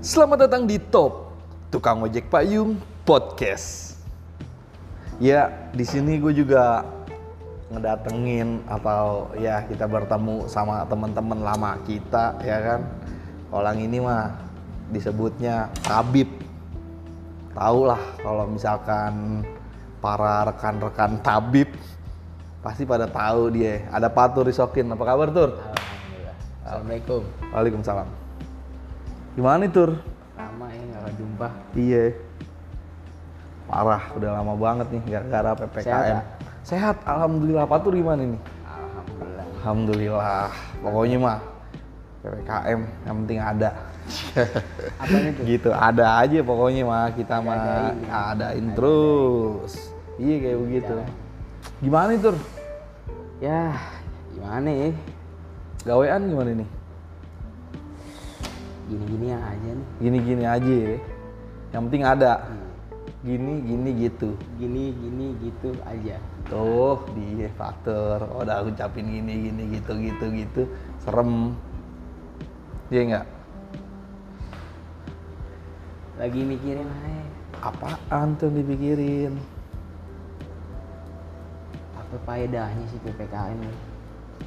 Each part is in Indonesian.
Selamat datang di Top Tukang Ojek Payung Podcast. Ya, di sini gue juga ngedatengin atau ya kita bertemu sama teman-teman lama kita ya kan. Orang ini mah disebutnya Tabib. Tahu lah kalau misalkan para rekan-rekan tabib pasti pada tahu dia. Ada Patur Risokin. Apa kabar, Tur? Alhamdulillah. Assalamualaikum. Waalaikumsalam. Gimana nih, Tur? Lama ya nggak jumpa. Iya. Parah, udah lama banget nih gara-gara PPKM. Sehat, ya? Sehat, alhamdulillah. Apa tuh gimana nih? Alhamdulillah. Alhamdulillah. Pokoknya mah PPKM yang penting ada. Apa itu? gitu, ada aja pokoknya mah kita mah Adain ya. adain terus. Iya kayak begitu. Gimana nih, Tur? Ya, gimana ya? Gawean gimana nih? Gini-gini aja nih. Gini-gini aja ya. Yang penting ada. Gini, gini gitu. Gini, gini gitu aja. Tuh, dia faktor. Oh, udah ucapin gini, gini, gitu, gitu, gitu. Serem. Iya nggak? Lagi mikirin aja. Apaan tuh dipikirin? Apa faedahnya sih PPKM?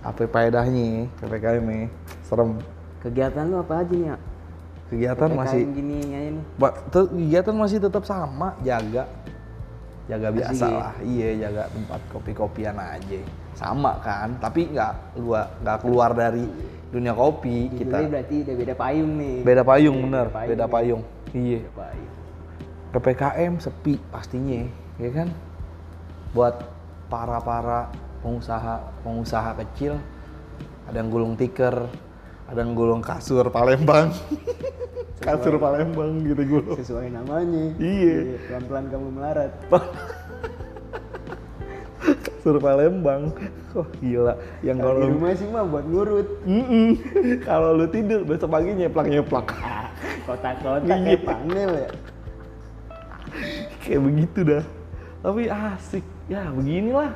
Apa faedahnya PPKM nih? Serem. Kegiatan lu apa aja nih ya? Kegiatan PPKM masih gini aja nih. Kegiatan masih tetap sama, jaga. Jaga Masih biasa lah. Iya, jaga tempat kopi-kopian aja. Sama kan, tapi nggak keluar nggak keluar dari dunia kopi Kita kita. berarti udah beda payung nih. Beda payung Iya, bener, beda nih. payung. Iya. Beda payung. PPKM sepi pastinya, ya kan? Buat para-para pengusaha pengusaha kecil, ada yang gulung tikar, ada yang gulung kasur Palembang, kasur Palembang gitu gulung. Sesuai namanya. Iya. Pelan-pelan kamu melarat. kasur Palembang, wah gila. Yang Kalau di rumah sih mah buat ngurut. Kalau lu tidur besok pagi nyeplak nyeplak, Kotak-kotak Iya. kayak panel ya. kayak begitu dah. Tapi asik, ya beginilah.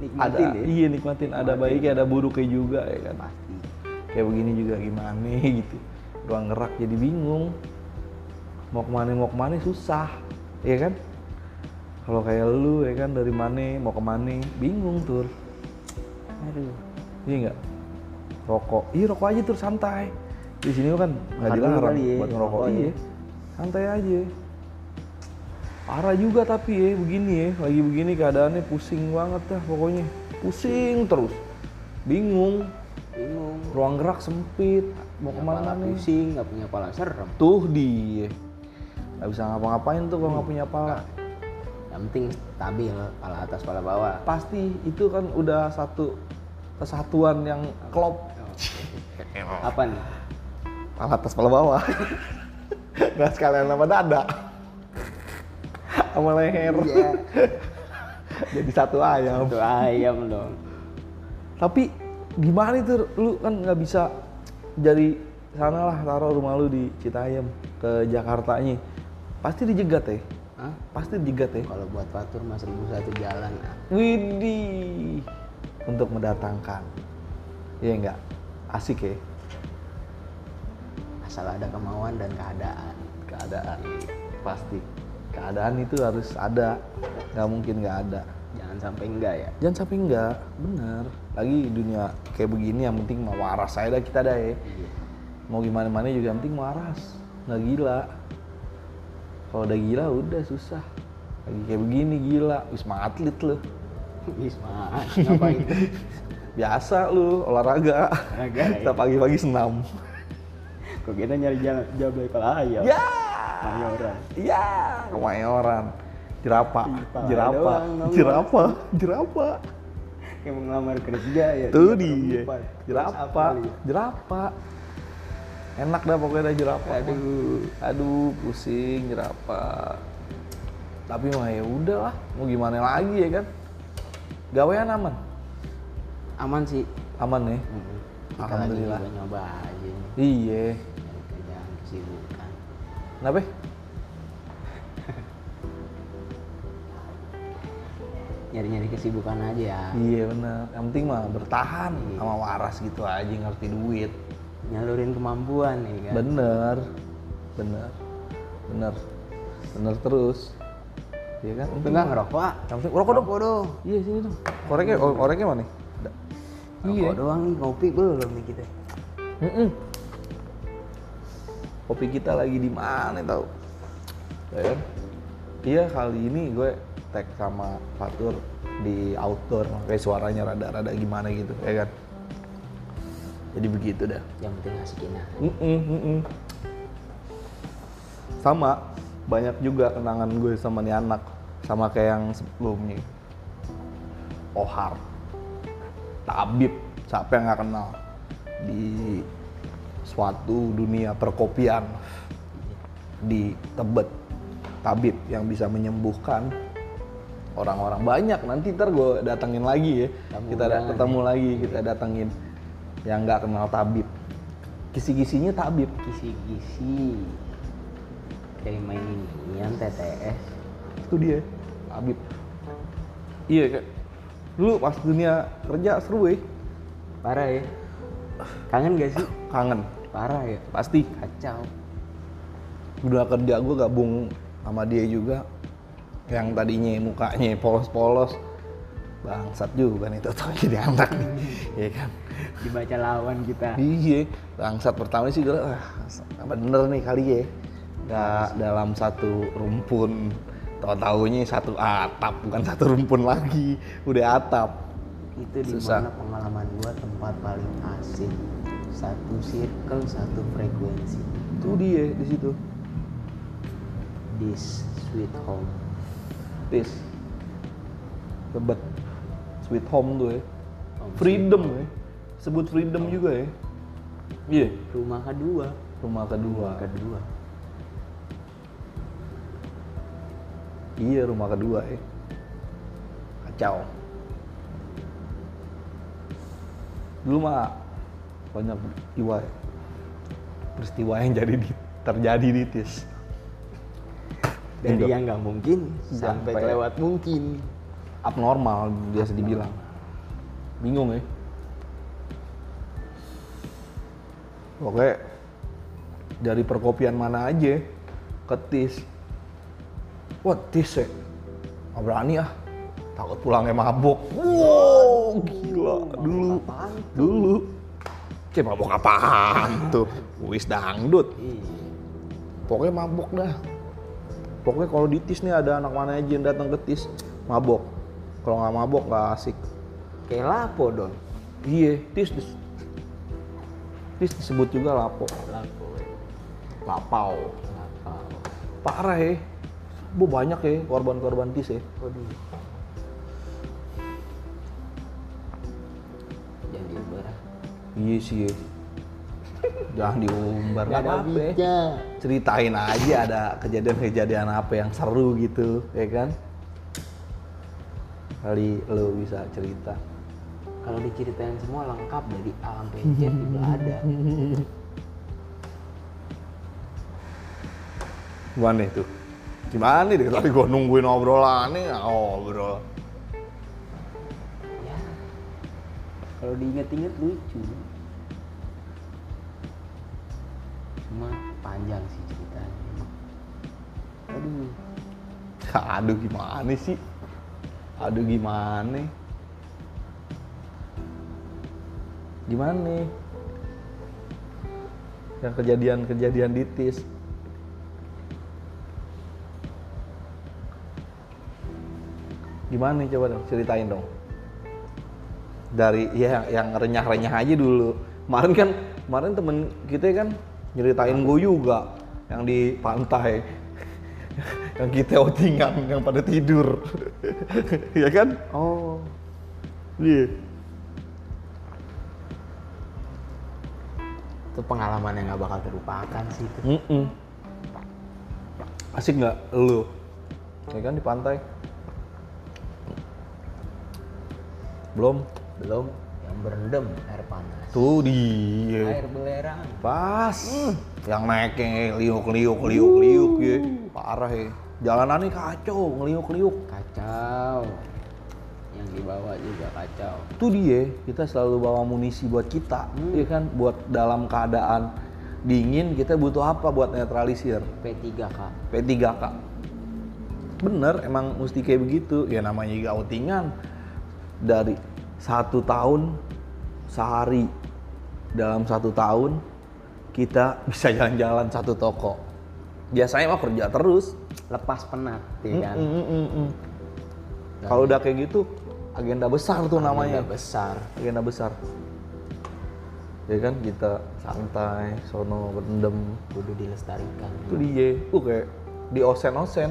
Nikmatin ada, ya. Iya nikmatin, ada baiknya ada buruknya juga ya kan. Pasti. Kayak begini juga gimana gitu. Ruang gerak jadi bingung. Mau ke mana mau ke mana susah ya kan? Kalau kayak lu ya kan dari mana mau ke mana bingung tur. Aduh. iya nggak? Rokok. Iya rokok aja tur santai. Di sini kan nggak dilarang ya, buat ngerokok. rokok ya. iya. Santai aja. Parah juga tapi ya begini ya. Lagi begini keadaannya pusing banget dah pokoknya. Pusing terus. Bingung Bingung. ruang gerak sempit mau ke mana nih Pusing, nggak punya kepala serem. tuh dia nggak bisa ngapa-ngapain tuh kalau nggak punya pala Yang penting stabil, kepala atas, kepala bawah. pasti itu kan udah satu kesatuan yang klop Apa nih? pala atas pala bawah nggak sekalian sama dada sama leher Iya. jadi satu ayam Itu ayam dong. tapi gimana itu? Lu kan nggak bisa dari sana lah taruh rumah lu di Citayam ke Jakartanya pasti dijegat ya? Hah? pasti dijegat ya? Kalau buat patur mas seribu satu jalan. ah. Widih. Untuk mendatangkan. Iya enggak asik ya? Asal ada kemauan dan keadaan. keadaan. Pasti. Keadaan itu harus ada. Nggak mungkin nggak ada. Jangan sampai enggak ya. jangan sampai enggak bener lagi dunia kayak begini yang penting mau waras saya dah kita dah ya. Iya. mau gimana mana juga yang penting waras. Nggak gila. Kalau udah gila udah susah. Lagi kayak begini gila. Wisma atlet lu. Wisma, ngapain? biasa lu olahraga. Olahraga, kita pagi-pagi senam. Kok kita nyari jalan jablay kepala ayam? ya. Mayoran. ya kemayoran jerapa. Jerapa. jerapa. Jerapa Kayak mau ngelamar kerja ya. tuh dia perempuan. jerapa jerapa enak dah pokoknya dah jerapa Aduh. aduh pusing jerapa tapi mah ya udah lah mau gimana lagi ya kan gawean aman Aman sih. aman ya Hmm. Alhamdulillah. nyoba aja nih. iya kesibukan. kenapa Nyari-nyari kesibukan aja. iya bener yang penting mah bertahan sama waras gitu aja ngerti duit Nyalurin kemampuan nih kan. bener bener bener bener terus iya kan Enggak ngerokok, ah. yang penting rokok dong dong. iya sini dong koreknya oh, koreknya mana Rokok iya doang nih, ngopi belum nih kita. Mm-mm. kopi kita lagi di mana tau ya kan? iya kali ini gue tag sama Fatur di outdoor kayak suaranya rada-rada gimana gitu ya kan? Jadi begitu dah. Yang penting asikin sama banyak juga kenangan gue sama nih anak sama kayak yang sebelumnya. Ohar. Tabib siapa yang nggak kenal? Di suatu dunia perkopian di Tebet. Tabib yang bisa menyembuhkan orang-orang banyak nanti ntar gue datengin lagi ya Kamu kita ada- jangan ketemu lagi kita datengin yang nggak kenal Tabib kisi-kisinya Tabib Kisi-kisi. Kayak main inian TTS. itu dia Habib iya kayak dulu pas dunia kerja seru ya Parah ya. Kangen gak sih? kangen Parah ya. pasti Kacau. dunia kerja gue gabung sama dia juga yang tadinya mukanya polos-polos bangsat juga nih tuh jadi anak nih ya kan Dibaca lawan kita. iya bangsat pertama sih gue ah bener nih kali ya nggak dalam satu rumpun tahu taunya satu atap bukan satu rumpun lagi udah atap Itu di mana pengalaman gua tempat paling asik. Satu circle, satu frekuensi. itu dia di situ This sweet home. Tis tebet sweet home tuh ya. Home freedom ya. sebut freedom juga ya. Iya. Rumah kedua. rumah kedua. Rumah kedua. iya rumah kedua ya. Kacau. Dulu mah banyak peristiwa ya. peristiwa yang jadi di, terjadi di tis Dari Indo. yang nggak mungkin sampai Sampai- lewat mungkin. abnormal biasa dibilang. Bingung ya oke. Dari perkopian mana aja ke tis? Wah tis ya nggak berani ah. Takut pulangnya mabok wow gila. Dulu. Dulu. Cek mabok apaan tuh? Wis dangdut. Ih, pokoknya mabok dah pokoknya kalau di tis nih ada anak mana aja yang datang ke tis mabok kalau nggak mabok nggak asik kayak lapo dong. iya tis dis- tis disebut juga lapo Lapo. lapau Lapo. parah ya bu banyak ya korban-korban tis ya Waduh. Jangan diumbar. ah. iya sih ya. Jangan diumbar Nggak apa-apa ya. ceritain aja ada kejadian-kejadian apa yang seru gitu ya kan kali lo bisa cerita Kalau diceritain semua lengkap dari A sampai Z juga ada. Gimana itu? Gimana nih? Tadi gua nungguin obrolannya, ngobrol. Ya. Kalau diinget-inget lucu. Panjang sih ceritanya. Aduh. Aduh gimana sih? Aduh gimana? Gimana? Yang kejadian-kejadian di TIS. Gimana coba dong ceritain dong. Dari ya yang renyah-renyah aja dulu. Kemarin kan, kemarin temen kita kan nyeritain gue juga yang di pantai. yang kita outingan yang pada tidur. ya kan? Oh. Iya. Itu pengalaman yang gak bakal terlupakan sih itu. Mm-mm. Asik nggak lu? Ya kan di pantai? Belum? Belum berendam air panas. Tuh dia. Air belerang. Pas. Yang naiknya liuk liuk liuk liuk ya. Parah ya. Jalanannya kacau, ngeliuk liuk. Kacau. Yang dibawa juga kacau. Itu dia, kita selalu bawa amunisi buat kita, Hmm. ya kan? Buat dalam keadaan dingin kita butuh apa buat netralisir P3K P3K bener emang mesti kayak begitu ya namanya juga outingan dari satu tahun sehari dalam satu tahun kita bisa jalan-jalan satu toko. Biasanya mah kerja terus. Lepas penat ya kan? Mm, mm, mm, mm. kalau udah kayak gitu agenda besar tuh namanya. Agenda besar. Agenda besar. Ya kan kita santai sono berendam. Kudu dilestarikan. Itu dia kayak di osen osen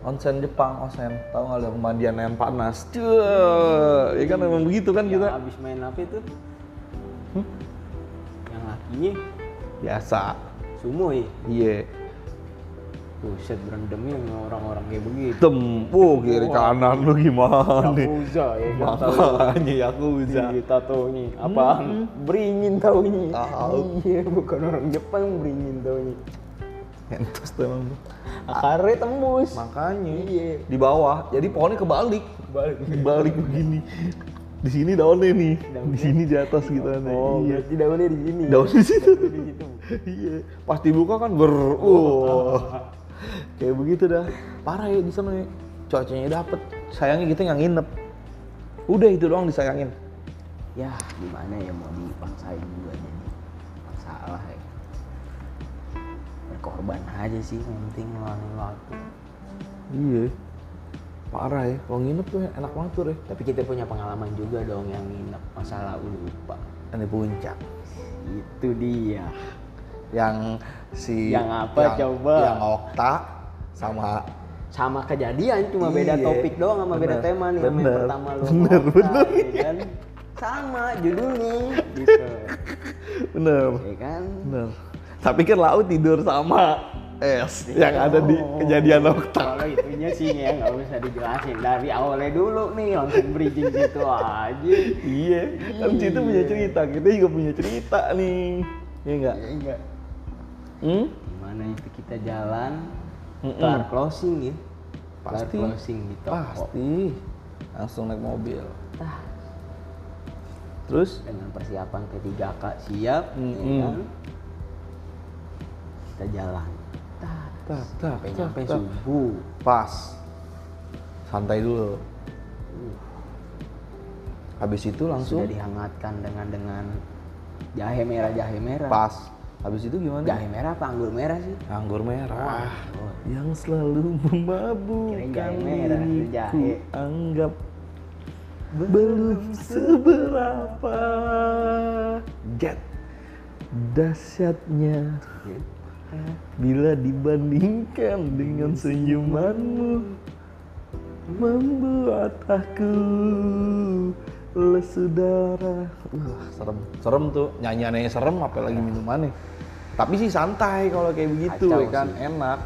onsen Jepang osen tahu nggak ada pemandian yang panas? Cuh, ya kan emang begitu kan yang kita. habis main apa itu? Hmm? yang lakinya? Biasa. Sumo ya iya. Buset berendamnya sama orang-orang kayak begitu. Tem. Oh kiri kanan lu gimana Yakuza ya kan makanya Yakuza. Iya, tatonya. Apaan? Beringin taunya. Tahu. Iya, bukan orang Jepang beringin taunya. Entos tuh emang. Akarnya tembus. makanya. Iya. di bawah jadi pohonnya kebalik. Balik. balik begini. Di sini daunnya nih. Di Daunnya? sini di atas gitu kan. Oh, iya. berarti daunnya di sini. daun di situ. Daunnya di situ. iya. Pas dibuka kan ber oh. kayak begitu dah. Parah ya di sana ya. Cuacanya dapet. Sayangnya kita nggak nginep. Udah itu doang disayangin. Ya, gimana ya mau dipaksain juga jadi Berkorban aja sih, yang penting ngeluangin waktu. iya. Parah ya kalau nginep tuh enak banget tuh deh Tapi kita punya pengalaman juga dong yang nginep masalah lupa. kan di puncak. Itu dia. yang si Yang apa, coba? yang Okta sama sama kejadian cuma beda Iya, topik doang sama beda bener, tema nih sama yang bener, pertama lo bener, ngomong, bener. ya kan? Sama judulnya gitu. Bener ya kan? Bener tapi kan laut tidur sama es yang ada di Oh. kejadian Okta kalau itunya sih ya nggak usah dijelasin dari awalnya dulu nih langsung bridging situ aja Iya, kan situ punya cerita, kita juga punya cerita nih. Iya enggak? ya enggak Hmm? gimana itu kita jalan Mm-mm. kelar closing ya kelar Pasti. closing di toko Pasti. Langsung naik mobil. Tah, Terus? dengan persiapan P3K siap ya Mm-mm. kan kita jalan Tah, Tak, tak, sampai tak. subuh Pas. Santai dulu. Habis itu langsung sudah dihangatkan dengan dengan jahe merah jahe merah pas. Habis itu gimana? jahe merah apa anggur merah sih Anggur merah. oh, Yang selalu memabukkan jahe merah, itu jahe. diriku Anggap belum seberapa Jet Dahsyatnya Bila dibandingkan dengan senyumanmu Membuat aku lesu darah. Wah serem, serem tuh. Nyanyiannya serem apalagi minumannya. Tapi sih santai kalau kayak begitu Kacau kan? sih. Enak.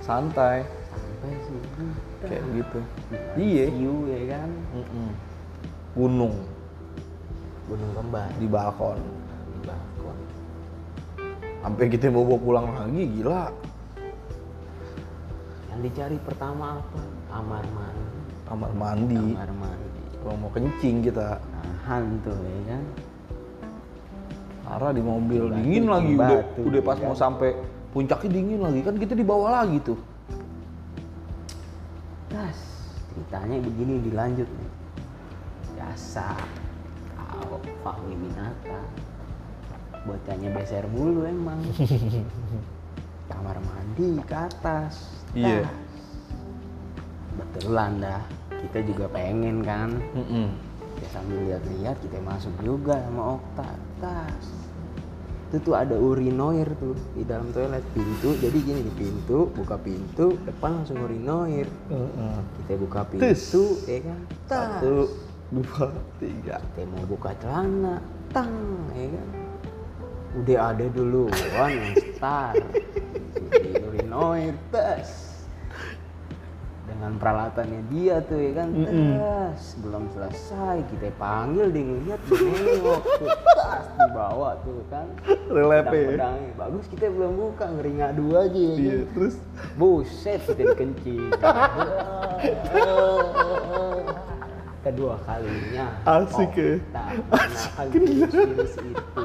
Santai. Sampai subuh Kayak gitu. Iya. View ya kan? Mm-mm. Gunung. Gunung kembar. Di balkon Sampai kita mau bawa pulang lagi gila. Yang dicari pertama apa? Kamar mandi. Kamar mandi. Kamar mandi. Kalau mau kencing kita. Nahan tuh ya kan? Parah di mobil Batu, dingin lagi udah, batu, udah pas ya mau kan? sampai puncaknya dingin lagi. Kan kita di bawah lagi tuh. Tas ceritanya begini dilanjut nih. Biasa tahu Fahmi Minata bocahnya beser mulu emang. Kamar mandi ke atas. Iya. Tas. betulan dah. Kita juga pengen kan. Mm-mm. ya sambil lihat-lihat kita masuk juga sama Okta tas itu tuh ada urinoir tuh di dalam toilet. Pintu jadi gini di pintu buka pintu depan langsung urinoir. Heeh. kita buka pintu ya kan? Tas. Satu, dua, tiga. kita mau buka celana. Tang ya kan udah ada duluan start di urinoir tas dengan peralatannya dia tuh ya kan? Mm-mm. tas belum selesai. Kita panggil dia ngeliat nengok tuh tas dibawa tuh kan? Relepe. pedang-pedangnya. Bagus kita belum buka ngeri ngadu aja ya Iya, kan terus? Buset kita dikencing kedua kalinya. Asik ya. Okta menahan virus-virus itu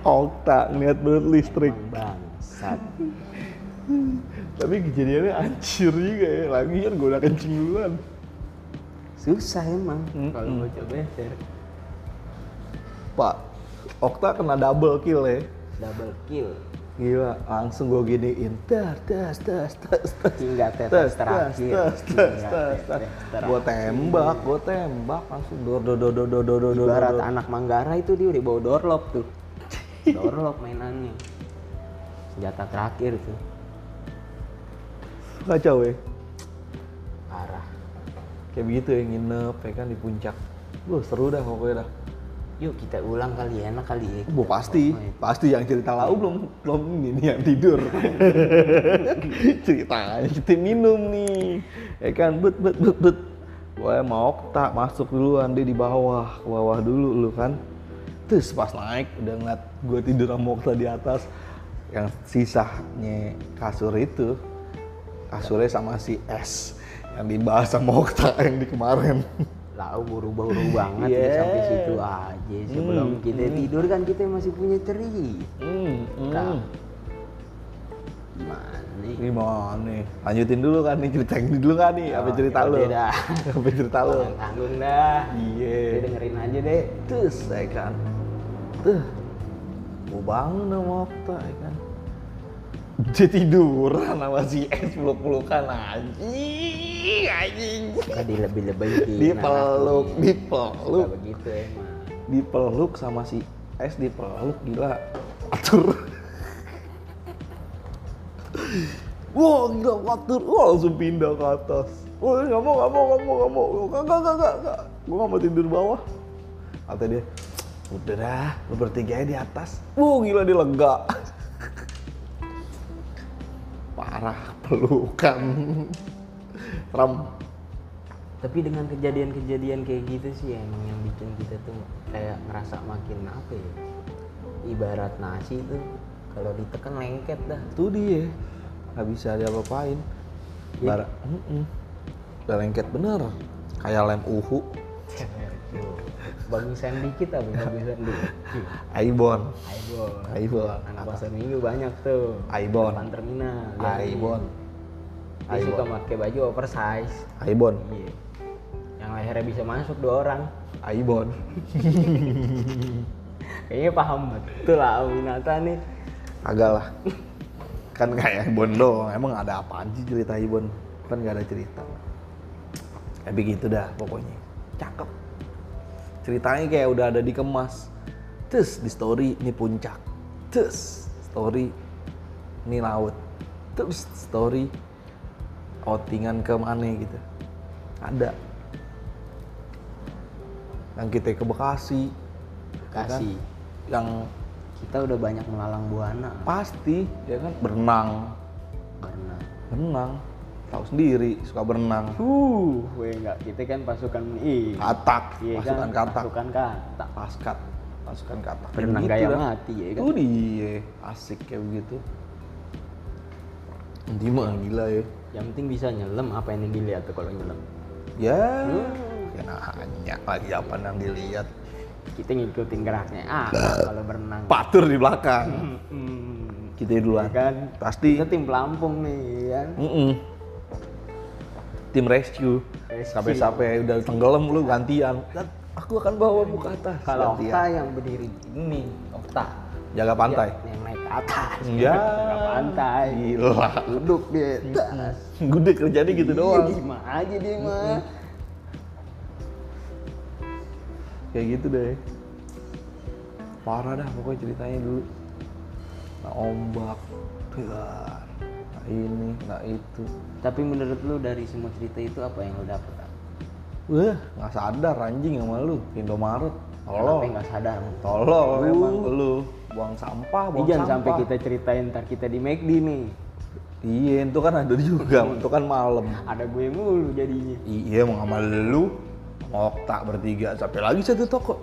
Okta niat banget listrik. Bangsat. Tapi kejadiannya anjir juga ya. Lagi kan gue udah kencing duluan. Susah emang hmm. kalau gue coba ya, share. Pak, Okta kena double kill ya. Double kill. Gila, langsung gue giniin. Tas, tas, tas, tas, tas. Hingga tetes terakhir. Tas, tas, tas, tas. Gue tembak, gue tembak. Langsung dor, dor, dor, dor, dor, dor, dor. Ibarat anak manggara itu dia udah bawa door lock tuh dorlop mainannya. Senjata terakhir tuh. kacau ya Parah. kayak begitu ya nginep ya kan di puncak Wah seru dah pokoknya dah Yuk kita ulang kali ya, enak kali ya. Bu pasti, Oh, iya. pasti yang cerita lau belum belum ini nih yang tidur. Ceritanya kita minum nih, ya kan bet bet bet bet. Gue mau Okta masuk duluan dia di bawah, ke bawah dulu lu kan. Terus pas naik udah ngeliat gue tidur sama Okta di atas, yang sisanya kasur itu kasurnya sama si S yang dibahas sama Okta yang di kemarin. Lau buru-buru banget Yeah. udah sampai situ aja. Sebelum Hmm, kita hmm. tidur kan kita masih punya cerita. Hmm, Nah. hmm. Gimana nih? Gimana nih? Lanjutin dulu kan nih cerita ini dulu kan nih? Apa Oh, cerita ya lu? Apa cerita lu? Tanggung dah. Iya. Kita dengerin aja deh. Terus ya kan. Tuh. Gue bangun sama Okta ya kan. Dia tiduran sama si S peluk-pelukan anjing, anjing. Suka dilebih-lebihin. Dipeluk, dipeluk. Begitu emang. Dipeluk sama si S dipeluk gila. Atur. Wah gila atur. Wah langsung pindah ke atas. Wah nggak mau nggak mau nggak mau nggak mau. Gak gak gak gak. gak. Gue nggak mau tidur bawah. Kata dia, udah dah, lu bertiga di atas. Wah gila dia lega. Parah pelukan. Ram. Tapi dengan kejadian-kejadian kayak gitu sih emang yang bikin kita tuh kayak ngerasa makin apa ya? Ibarat nasi tuh kalau ditekan lengket dah. Itu dia. Gak bisa diapa-apain. Iya. Bara, mm Udah lengket bener. Kayak lem uhu. Bagusan dikit apa bagusan dikit? Aibon. Aibon. Aibon. Anak pasar minggu banyak tuh. Aibon. Depan terminal. Aibon. Dia Aibon. suka pakai baju oversize. Aibon. Iya. Yang lehernya bisa masuk dua orang. Aibon. Kayaknya paham betul lah Aminata nih. Agak lah. Kan kayak Aibon doang. Emang ada apaan sih cerita Aibon? Kan gak ada cerita. Kayak begitu dah pokoknya. Cakep. Ceritanya kayak udah ada dikemas. Terus di story ini puncak. Terus story ini laut. Terus story outingan ke mana gitu. Ada. Yang kita ke Bekasi. ya kan? Kasih. Yang Kita udah banyak melalang buana. pasti ya kan berenang Karena berenang tahu sendiri suka berenang Uh, gue enggak. Kita kan pasukan I. katak Iya pasukan kan? katak Pasukan katak. paskat pasukan katak Berenang gaya dah. mati ya kan? Tuh dia asik kayak begitu Nanti mah gila ya Yang penting bisa nyelam apa yang dilihat tuh kalau nyelam. ya Hmm. ya nanya lagi apa yang dilihat Kita ngikutin geraknya. Ah, kalau berenang. patur di belakang Hmm. kita duluan Ya kan? pasti Kita tim pelampung nih kan. Mm-mm. Tim rescue Rescue. sampai sampai udah tenggelam lu gantian aku akan bawa ke atas Kalau gantian. Okta yang berdiri ini, Okta. jaga pantai Ya, yang naik ke atas. Ya. Ke pantai. Gila. Duduk di atas. Gede kerjanya gitu doang. Iya, gimana aja dia mah. Kayak gitu deh. Parah dah pokoknya ceritanya dulu. Nah ombak, dar. Ini, nah itu. Tapi menurut lu dari semua cerita itu apa yang lu dapet? Wah, nggak sadar anjing sama lu, Indomaret. Tolol. nggak sadar? Tolol Lu. emang lu. Buang sampah, buang jangan sampah. sampai kita ceritain ntar kita di McD nih. Iya, itu kan ada juga, itu kan malam. Ada gue mulu jadinya. Iya, mau sama lu, mau tak bertiga, sampai lagi satu toko.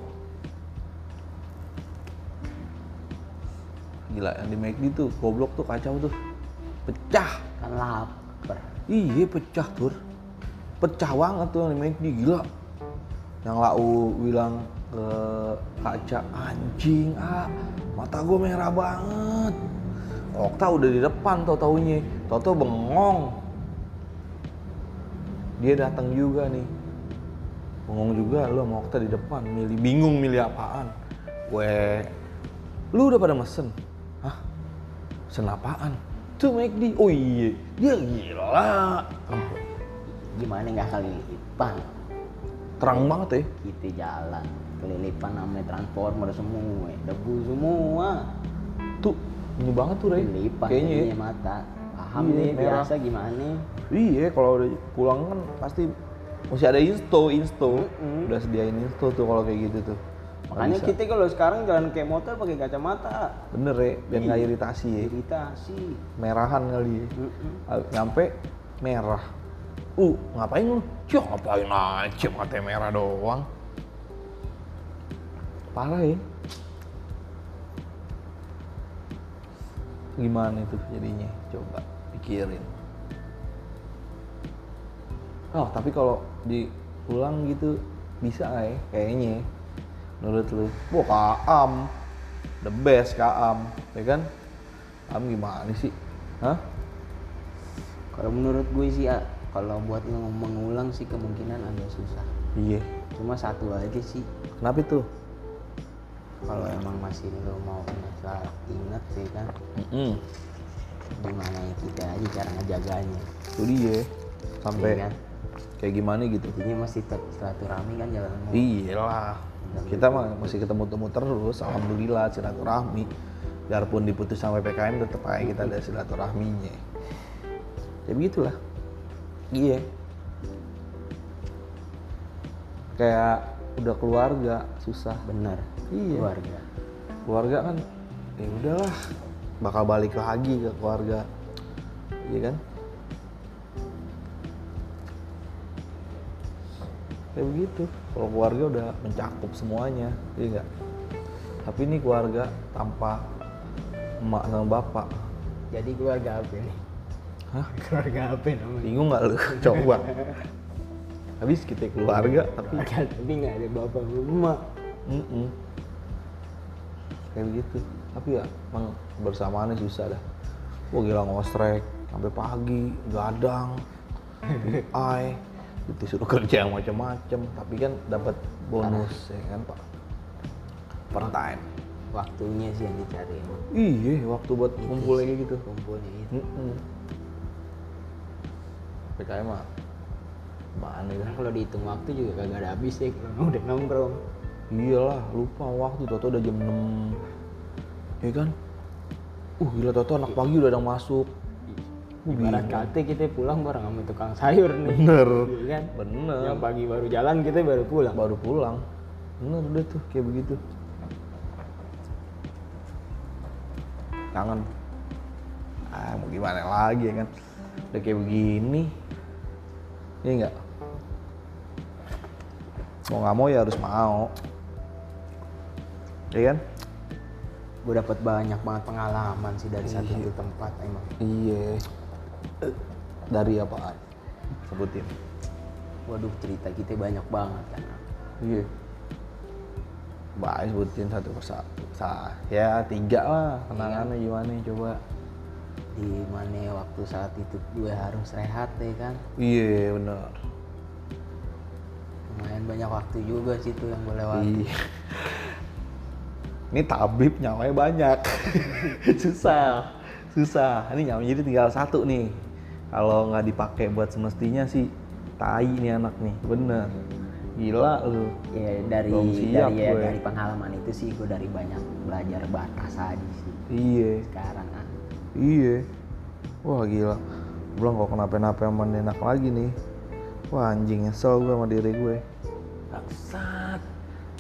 Gila, yang di McD tuh, goblok tuh, kacau tuh. Pecah. Kan lapar. Iya, pecah tuh. Pecah banget tuh yang di McD, gila. Yang lau bilang, ke kaca anjing ah mata gue merah banget. Okta udah di depan tau taunya tau tau bengong. Dia datang juga nih. Bengong juga lu sama Okta di depan milih bingung milih apaan? Gue lu udah pada mesen? Hah? Mesen apaan tuh McD oh iya dia gila Gimana nggak kelilipan? terang banget ya Kita jalan kelilipan namanya transformer semua, debu semua. tuh ini banget tuh Rey Kelilipan kayaknya ya. mata. Paham Iya, nih merah. biasa gimana? Iya, kalau udah pulang kan pasti mesti ada insto, insto. Mm-mm. Udah sediain insto tuh kalau kayak gitu tuh. Makanya bisa. kita kalau sekarang jalan kayak motor pakai kacamata. bener ya, biar nggak iritasi ya. Iritasi. Merahan kali ya. Mm-mm. Ah, Nyampe merah. Uh, ngapain lu? Ya ngapain aja mata merah doang. Parah ya. Gimana itu jadinya? Coba pikirin. Oh, tapi kalau diulang gitu bisa nggak ya? Kayaknya. Ya. Menurut lu? Wah, Kaam. The best Kaam, ya kan? Kaam gimana sih? Hah? Kalau menurut gue sih ya, kalau buat ng- mengulang sih kemungkinan agak susah. Iya. Cuma satu aja sih. Kenapa itu? Kalau emang masih lo mau nggak inget sih kan, Mm-mm. gimana ya kita aja cara ngejaganya. Itu dia. Sampai Iya kan? kayak gimana gitu. Jadinya masih tetap silaturahmi kan jalan. Iyalah. Kita mah masih ketemu-temu terus. Alhamdulillah silaturahmi. Biarpun diputus sampai PKM tetap aja kita ada silaturahminya. Ya begitulah. Iya. Kayak udah keluarga susah. Bener. Iya. Keluarga. Keluarga kan ya udahlah bakal balik lagi ke keluarga. Iya kan? Kayak begitu. Kalau keluarga udah mencakup semuanya, iya enggak? Tapi ini keluarga tanpa emak sama bapak. Jadi keluarga apa nih? Hah? Keluarga apa namanya? Bingung nggak lu? Coba. Habis kita keluarga tapi Keluarga tapi nggak ada bapak sama emak. Mm-mm. kayak begitu tapi ya emang bersamaannya susah dah wah gila ngostrek sampai pagi gadang ai disuruh kerja yang macam-macam tapi kan dapat bonus ya kan pak? Per time. Waktunya sih yang dicari emang. iya waktu buat kumpul kayak gitu. Kumpulnya itu. PKM mah mana ya? Kalau dihitung waktu juga kagak ada habis ya kalau udah nongkrong. Iyalah, lupa waktu. Toto udah jam 6 Ya kan? Uh gila Toto anak pagi udah ada masuk Ibarat gila. kate kita pulang bareng sama tukang sayur nih. Bener Iya kan? Bener Yang pagi baru jalan kita baru pulang. Baru pulang Bener udah tuh kayak begitu Kangen Ah mau gimana lagi ya kan Udah kayak begini Iya enggak? Mau nggak mau ya harus mau Iya kan? Gue dapat banyak banget pengalaman sih dari satu itu tempat emang. Iya. Dari apaan? Sebutin. Waduh cerita kita banyak banget kan. Iya. Baik sebutin satu persatu. Sa ya tiga lah. Kenangannya gimana coba? Di mana waktu saat itu gue harus rehat ya kan. Iya benar. Lumayan banyak waktu juga sih tuh yang gue lewati. Iya. Ini tabib nyawanya banyak. Susah. Susah. Ini nyawanya jadi tinggal satu nih. Kalau nggak dipakai buat semestinya sih tai nih anak nih. Bener. Gila lu. Ya dari dari ya, gue. dari pengalaman itu sih gue dari banyak belajar batas aja sih Iya. sekarang kan. Iya. Wah gila. Belum kok kenapa-napa yang enak lagi nih. Wah anjing nyesel gue sama diri gue. Bangsat.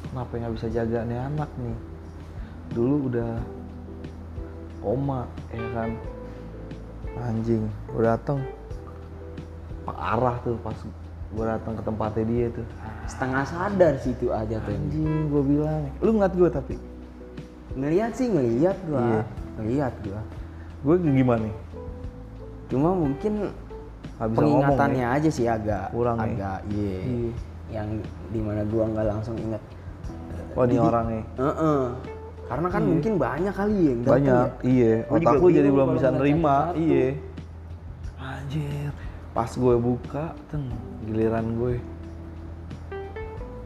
Kenapa nggak bisa jaga nih anak nih? Dulu udah koma, ya kan? Anjing, gue dateng parah tuh pas gue datang ke tempatnya dia tuh. Setengah sadar sih itu aja tuh. Anjing, gue bilang. Lu ngeliat gue tapi? Ngeliat sih ngeliat gua. Iya. Ngeliat gua. Gue gimana? Cuma mungkin Nggak bisa ngomong pengingatannya ya? aja sih agak Kurang ya? agak iya. Iya. Yang di mana gua nggak langsung inget oh ini Jadi- orang nih Heeh. Karena kan mungkin banyak kali ya yang banyak ya. iya. Otak lu jadi belum bisa nerima iya. Anjir. Pas gue buka teng giliran gue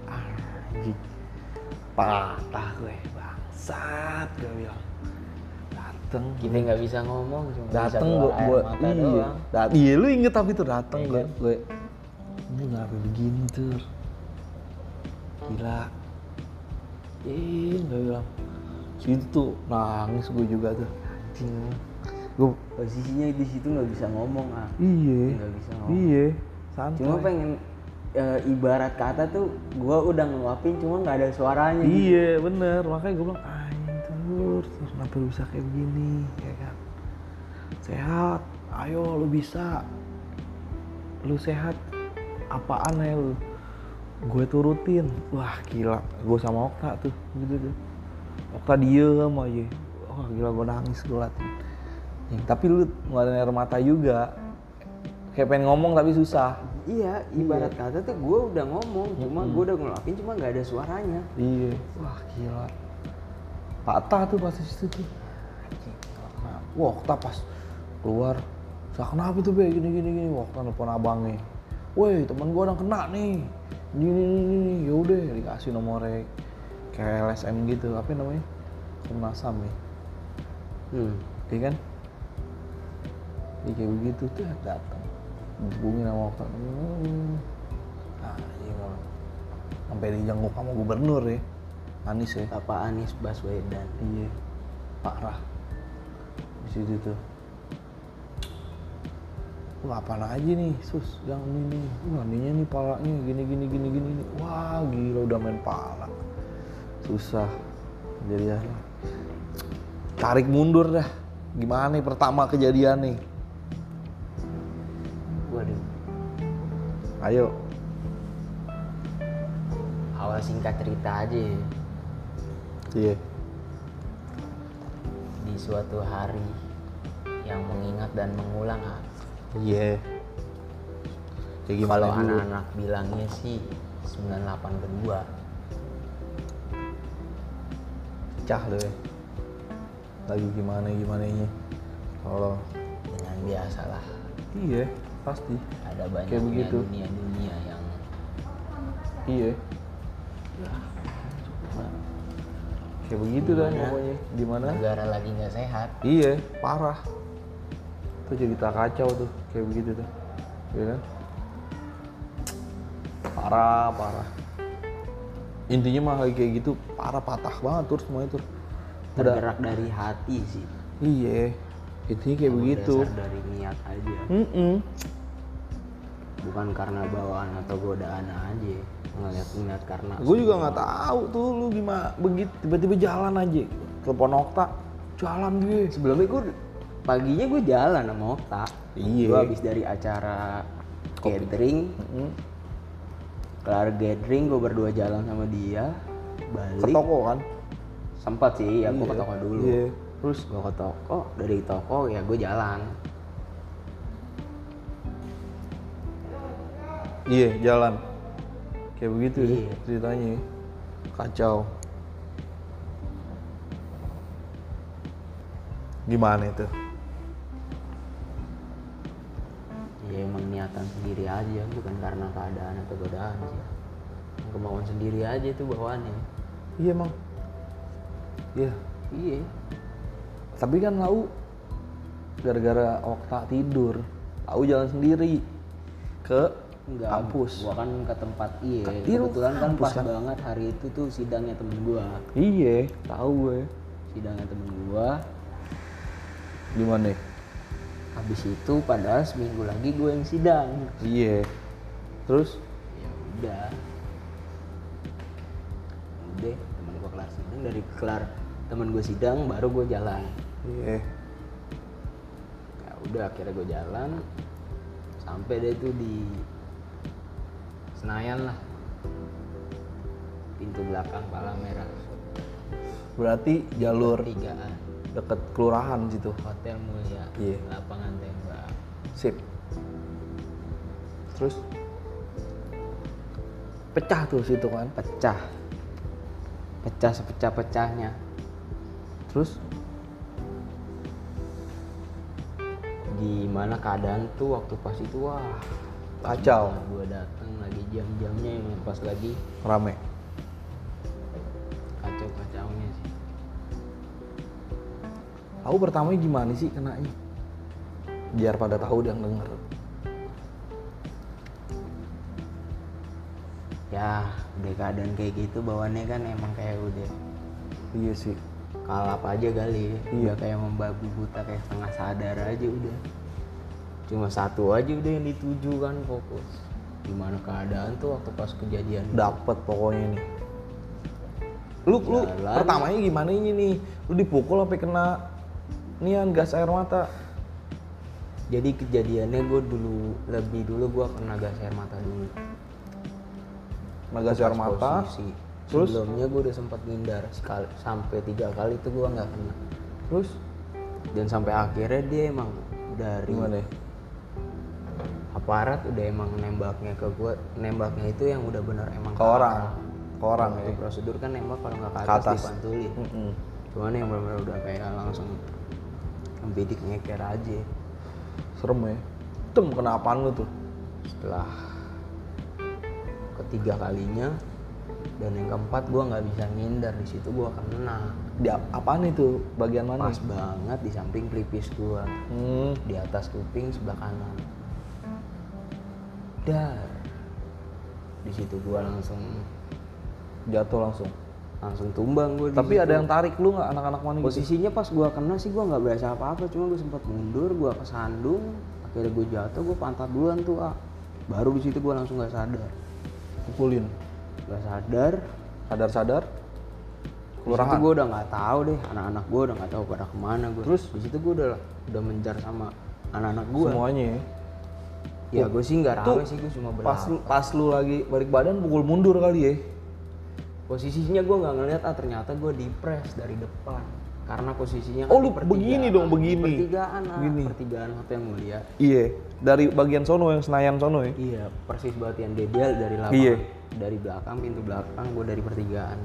anjing. Patah gue bangsat gue bilang. Dateng. Kita nggak bisa ngomong, cuma bisa dateng keluar gue gue iya. doang. dat- iya lu inget tapi tuh dateng Iya gue gue ini kenapa begini tuh gila. Ih gue bilang situ tuh nangis gue juga tuh. Anjing. Gue Posisinya di situ nggak bisa ngomong ah. iya. Nggak bisa ngomong. iya. Santai. Cuma pengen eh, ibarat kata tuh gua udah ngeluapin cuma nggak ada suaranya. gitu. iya bener. Makanya gue bilang anjing tur tur kenapa lu bisa kayak begini? Ya kan? Sehat. Ayo lu bisa. Lu sehat. Apaan ya lu? Gue turutin. Wah gila. Gue sama Okta tuh gitu tuh Okta diem aja wah gila gue nangis gue liatin Ya, tapi lu ngeluarin air mata juga kayak pengen ngomong tapi susah Iya, ibarat kata tuh gua udah ngomong, cuma gua udah ngeluapin cuma nggak ada suaranya. Iya. Wah gila. Patah tuh pas situ tuh. Wah, kita pas keluar. Saya kenapa tuh be gini gini gini. Wah, kita nelfon abangnya. Woi, temen gua ada kena nih. Gini gini gini. Ya udah dikasih nomornya kayak LSM gitu. Apa namanya? Komnas HAM ya. Hmm. Iya kan? Iya kayak begitu tuh datang. Dihubungin sama Okta. Hmm. Ah, iya kalau sampai dijenguk sama gubernur ya. Anies ya. Bapak Anies Baswedan. Iya. Parah. Di situ tuh. Lu apaan aja nih, sus? Yang ini nih. Wah, ininya nih palanya gini gini gini gini. gini. Wah, gila udah main pala. Susah. Jadi ya. Tarik mundur dah. Gimana nih pertama kejadian nih? Waduh. Ayo. Awal singkat cerita aja ya. Iya. di suatu hari yang mengingat dan mengulang ah. Iya. Kayak gimana Kalau anak-anak bilangnya sih 98 kedua. Pecah deh. Lagi gimana gimana nya. Kalau Dengan biasalah iya pasti. ada banyak Kayak begitu. dunia-dunia yang Iya. Kayak begitu dah pokoknya. Gimana? negara lagi nggak sehat. Iya, parah. Itu cerita kacau tuh, kayak begitu tuh. Iya kan? Parah, parah. Intinya mah kayak gitu, parah patah banget tuh semuanya. Udah, Tergerak dari hati sih. iya. Intinya kayak begitu. Dasar dari niat aja. Mm-mm. Bukan karena bawaan atau godaan aja. Ngeliat-ngeliat karena Gue juga nggak tahu tuh lu gimana begitu tiba-tiba jalan aja. Telepon Okta, jalan gue. sebelumnya gue paginya gue jalan sama Okta Iya. gue habis dari acara gathering Mm-mm. Kelar gathering gue berdua jalan sama dia Ke balik toko kan? sempat sih ya gue ke Iya. toko dulu Iya. terus gue ke toko dari toko ya gue jalan Iya, jalan. Kayak begitu ya Iya. ceritanya. ya. Kacau. Gimana itu? Ya emang niatan sendiri aja bukan karena keadaan atau godaan sih kemauan sendiri aja itu bawaannya Iya emang. Iya. iya Tapi kan lau gara-gara Okta tidur, lau jalan sendiri ke Enggak, kampus. gua kan ke tempat iya kebetulan kan pas kan? banget hari itu tuh sidangnya temen gua Iya, tahu gue. sidangnya temen gua Gimana? habis itu padahal seminggu lagi gue yang sidang. Iya. Yeah. terus? Ya udah. Udah teman gue kelar sidang. Dari kelar teman gue sidang baru gue jalan. Iya. Yeah. ya udah akhirnya gue jalan. Sampai deh tuh di Senayan lah. Pintu belakang Palang merah. Berarti jalur deket kelurahan situ. Hotel Mulia. Iya. Yeah. Lapangan tembak. Sip. Terus pecah tuh situ kan? Pecah. Pecah sepecah-pecahnya. Terus gimana keadaan tuh waktu pas itu wah kacau gue datang lagi jam-jamnya yang pas lagi rame Aku pertamanya gimana sih kenanya? Biar pada tahu yang denger. ya udah keadaan kayak gitu bawaannya kan emang kayak udah Iya sih. kalap aja kali ya. Iya. udah kayak membabi buta kayak setengah sadar aja udah cuma satu aja udah yang dituju kan fokus gimana keadaan tuh waktu pas kejadian Dapet pokoknya nih. Lu lu Jalan. pertamanya gimana ini nih? Lu dipukul sampai kena nian gas air mata. jadi kejadiannya gue dulu lebih dulu gue kena gas air mata dulu Kena gas air mata. posisi. Terus? sebelumnya gue udah sempat ngindar sekali sampai tiga kali itu gue nggak kena Terus dan sampai akhirnya dia emang dari gimana ya? aparat udah emang nembaknya ke gue nembaknya itu yang udah bener emang Ke orang. Ke orang ya. prosedur kan nembak kalau nggak ke Ke atas, atas. dipantulin Mm-mm. cuman yang bener-bener udah kayak langsung membidik ngeker aja Serem ya. Tem kena apaan lu tuh? setelah ketiga kalinya dan yang keempat gue nggak bisa ngindar di situ gue kena Di ap- apaan itu? Bagian mana? pas banget di samping pelipis gue Hmm. di atas kuping sebelah kanan dar di situ gue langsung Jatuh langsung. Langsung tumbang gue Tapi ada yang tarik lu nggak anak-anak mana gitu? posisinya pas gua kena sih gua nggak berasa apa-apa cuma gue sempat mundur gua kesandung akhirnya gue jatuh gue pantat duluan tuh ah baru di situ gua langsung nggak sadar Pukulin. nggak sadar Sadar-sadar. Kelurahan. Kelurahan. gue udah nggak tahu deh anak-anak gue udah nggak tahu pada ke mana gue terus di situ gue udah udah menjar sama anak-anak gue Semuanya ya. ya gue sih nggak rame sih gue cuma Pas berapa lu, pas lu lagi balik badan pukul mundur kali ya. Posisinya gue nggak ngeliat ah ternyata gue dipres dari depan karena posisinya Oh, kan lu di begini dong, begini. Di pertigaan ah, Begini. pertigaan hotel mulia Iya. Dari bagian sono yang Senayan sono ya. Iya, persis banget yang dari lapangan. Iya. Dari belakang pintu belakang, gue dari pertigaan.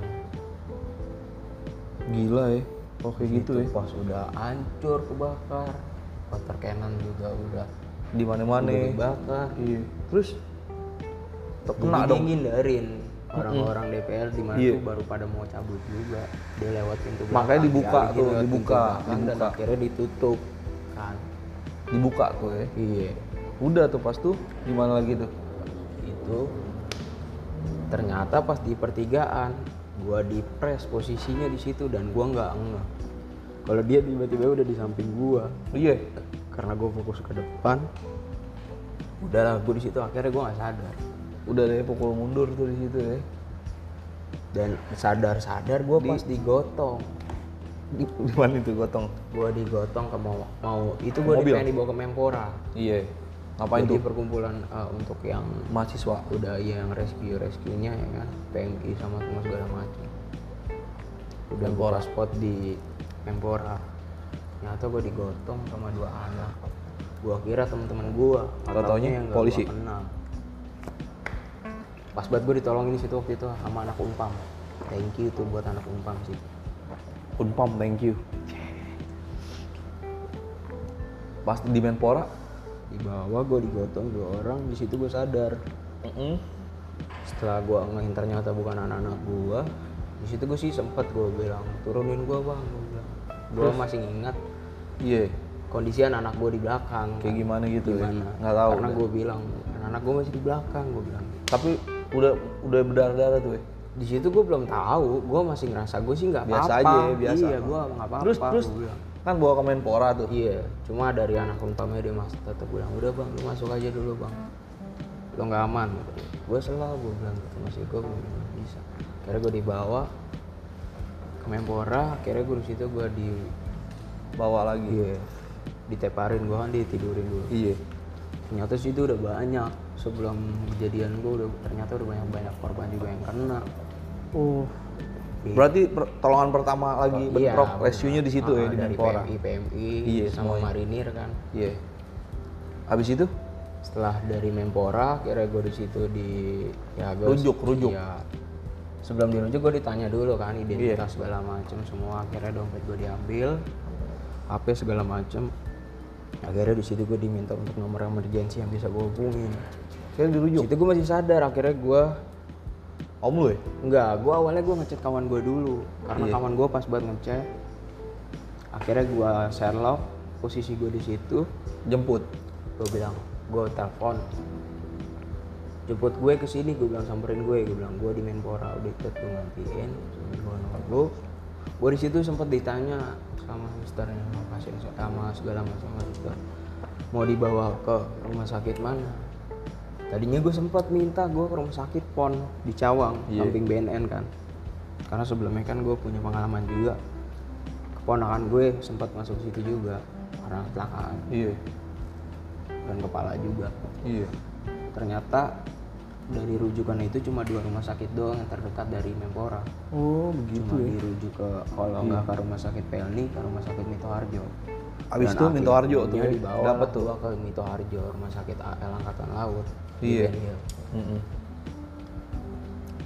Gila ya. Oh kayak gitu ya. Pas udah hancur kebakar, water cannon juga udah Di mana-mana. udah dibakar. Iya. Terus Kena kena dong. ngindarin orang-orang DPR di mana Iya. tuh baru pada mau cabut juga. Dia lewat pintu belakang. Makanya dibuka dialihin tuh, pintu dibuka, belakang, dan dibuka. akhirnya ditutup kan. Dibuka tuh ya. Iya. Udah tuh pas tuh gimana lagi tuh? itu ternyata pas di pertigaan gua dipres posisinya di situ dan gua nggak ngeh kalau dia tiba-tiba udah di samping gua Iya. karena gua fokus ke depan udahlah gua di situ akhirnya gua nggak sadar Udah deh pukul mundur tuh di situ ya. dan sadar-sadar gua pas digotong Di, di mana itu gotong? gua digotong ke mau mau itu Mobil? pengen dibawa ke Menpora Iya. Ngapain Jadi tuh? perkumpulan eh, untuk yang Mahasiswa. udah yang rescue rescue nya ya kan PMI sama semua segala macam udah gua spot di Menpora ternyata gue digotong sama dua anak gua kira teman-teman Tau-taunya taunya yang polisi. gua kenal pas banget gue ditolongin di situ waktu itu sama anak umpam. Thank you tuh buat anak umpam sih. Unpam, thank you. Pas di Menpora, di bawah gue digotong dua orang di situ gue sadar. Setelah gua ngeh ternyata bukan anak-anak gua di situ gue sih sempet gue bilang turunin gua bang gue bilang. Gue masih ingat iya. kondisi anak gue di belakang. Kayak gimana gitu ya? gimana? Nggak tahu. karena gue bilang anak gue masih di belakang gue bilang. Tapi udah udah berdarah-darah tuh ya. di situ gue belum tahu gue masih ngerasa gue sih nggak Biasa apa-apa aja, biasa. iya gue nggak apa-apa Terus terus kan bawa ke Menpora tuh. iya cuma dari anak umpamanya dia masuk tetap bilang udah bang lu masuk aja dulu bang lo nggak aman gue selalu gue bilang gitu masih gue belum bisa akhirnya gue dibawa ke Menpora akhirnya gue di situ gue di Bawa lagi. iya diteparin gue kan ditidurin dulu Iya. ternyata sih itu udah banyak sebelum kejadian gue udah ternyata udah banyak banyak korban juga yang kena Oh. Iya. Berarti pertolongan pertama lagi bentrok benar. rescue-nya di situ ya Ah, di dari Menpora. PMI PMI Iya, sama semuanya. marinir kan Iya. Habis itu setelah dari Menpora kira gue di situ di ya gue Rujuk, rujuk. ya, sebelum dirujuk gue ditanya dulu kan Iya. identitas segala macem semua akhirnya dompet gue diambil HP segala macem akhirnya di situ gue diminta untuk nomor emergency yang bisa gue hubungin Saya di dirujuk. situ gue masih sadar akhirnya gue Om lu ya? enggak gue awalnya gue ngechat kawan gue dulu karena Iya. kawan gue pas buat ngechat akhirnya gue Sherlock posisi gue di situ Jemput. gue bilang gue telepon jemput gue ke sini gue bilang samperin gue gue bilang gue di Menpora udah tuh ngantiin sambil bawa nomor gue gue di situ sempat ditanya sama mister sama pasien sama segala macam suster mau dibawa ke rumah sakit mana tadinya gue sempat minta gue ke rumah sakit pon di Cawang Iya. samping BNN kan karena sebelumnya kan gue punya pengalaman juga keponakan gue sempat masuk situ juga karena kecelakaan Iya. dan kepala juga Iya. ternyata dari rujukan itu cuma dua rumah sakit doang yang terdekat dari Menpora Oh, begitu cuma ya. dirujuk ke kalau nggak ke rumah sakit Pelni ke rumah sakit Mito Harjo Abis Dan itu Minto Harjo tuh ya. dibawa Dapat tuh. ke Mito Harjo rumah sakit AL Angkatan Laut Iya. Mm-mm.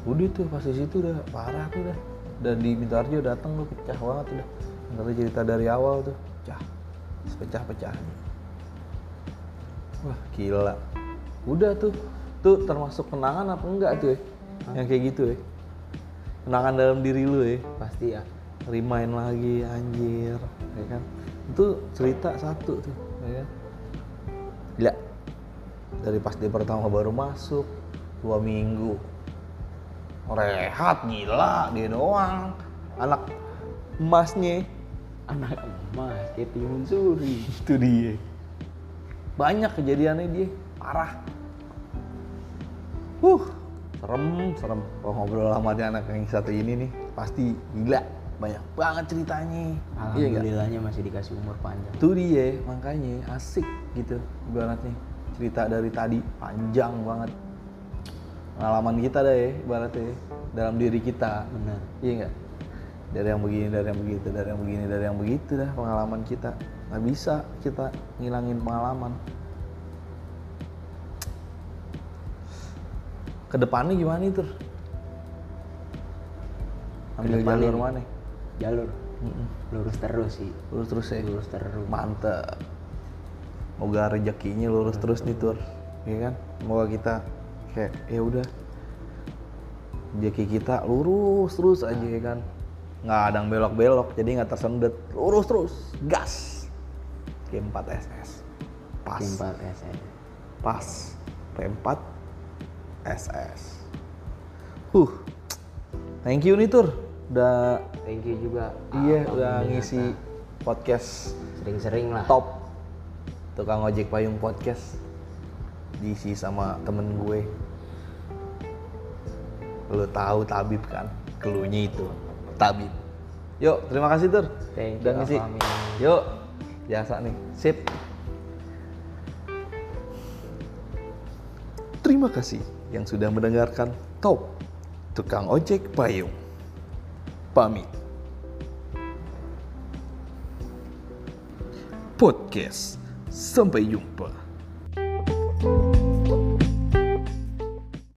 Udah tuh pas di situ udah parah tuh dah. Dan di Mintarjo datang lu pecah banget udah. Ngerti cerita dari awal tuh. Pecah. Pecah-pecah. Wah, gila. Udah tuh. Tuh termasuk kenangan apa enggak tuh ya? Yang kayak gitu ya. Kenangan dalam diri lu ya. pasti ya Remind lagi anjir, ya kan? Itu cerita satu tuh, ya kan? Gila. Dari pas dia pertama baru masuk, dua minggu. Rehat gila dia doang. Anak emasnya anak emas kayak timun suri itu dia. Banyak kejadiannya dia, parah. Huh, serem, serem. Kalau ngobrol sama dia anak yang satu ini nih, pasti gila. Banyak banget ceritanya. Iya alhamdulillahnya masih dikasih umur panjang Itu dia, makanya asik gitu ibaratnya. Cerita dari tadi panjang banget. Pengalaman kita deh ya, ibaratnya ya, dalam diri kita. bener Iya nggak? Dari yang begini, dari yang begitu, dari yang begini, dari yang begitu dah pengalaman kita. Nggak bisa kita ngilangin pengalaman. Ke depannya gimana itu? Ambil Ke depannya jalur mana? jalur Mm-mm. lurus terus sih Lurus terus ya. lurus terus Mantep. Moga rezekinya lurus terus nih tur, ya kan? Moga kita kayak ya udah rezeki kita lurus terus aja ya kan? Nggak ada yang belok-belok, jadi nggak tersendet. Lurus terus, gas. G4 SS. Pas. P4 SN Pas. P4 SS. Huh. Thank you nih tur. Udah thank you juga. Iya Abang udah ngisi podcast sering-sering lah. top tukang ojek payung podcast. Diisi sama temen gue. Lo tahu tabib kan? Kelunya itu tabib. Yuk terima kasih tur. Thank udah ngisi. Yuk biasa nih. Sip. Terima kasih yang sudah mendengarkan top tukang ojek payung. Pamit. Podcast. Sampai jumpa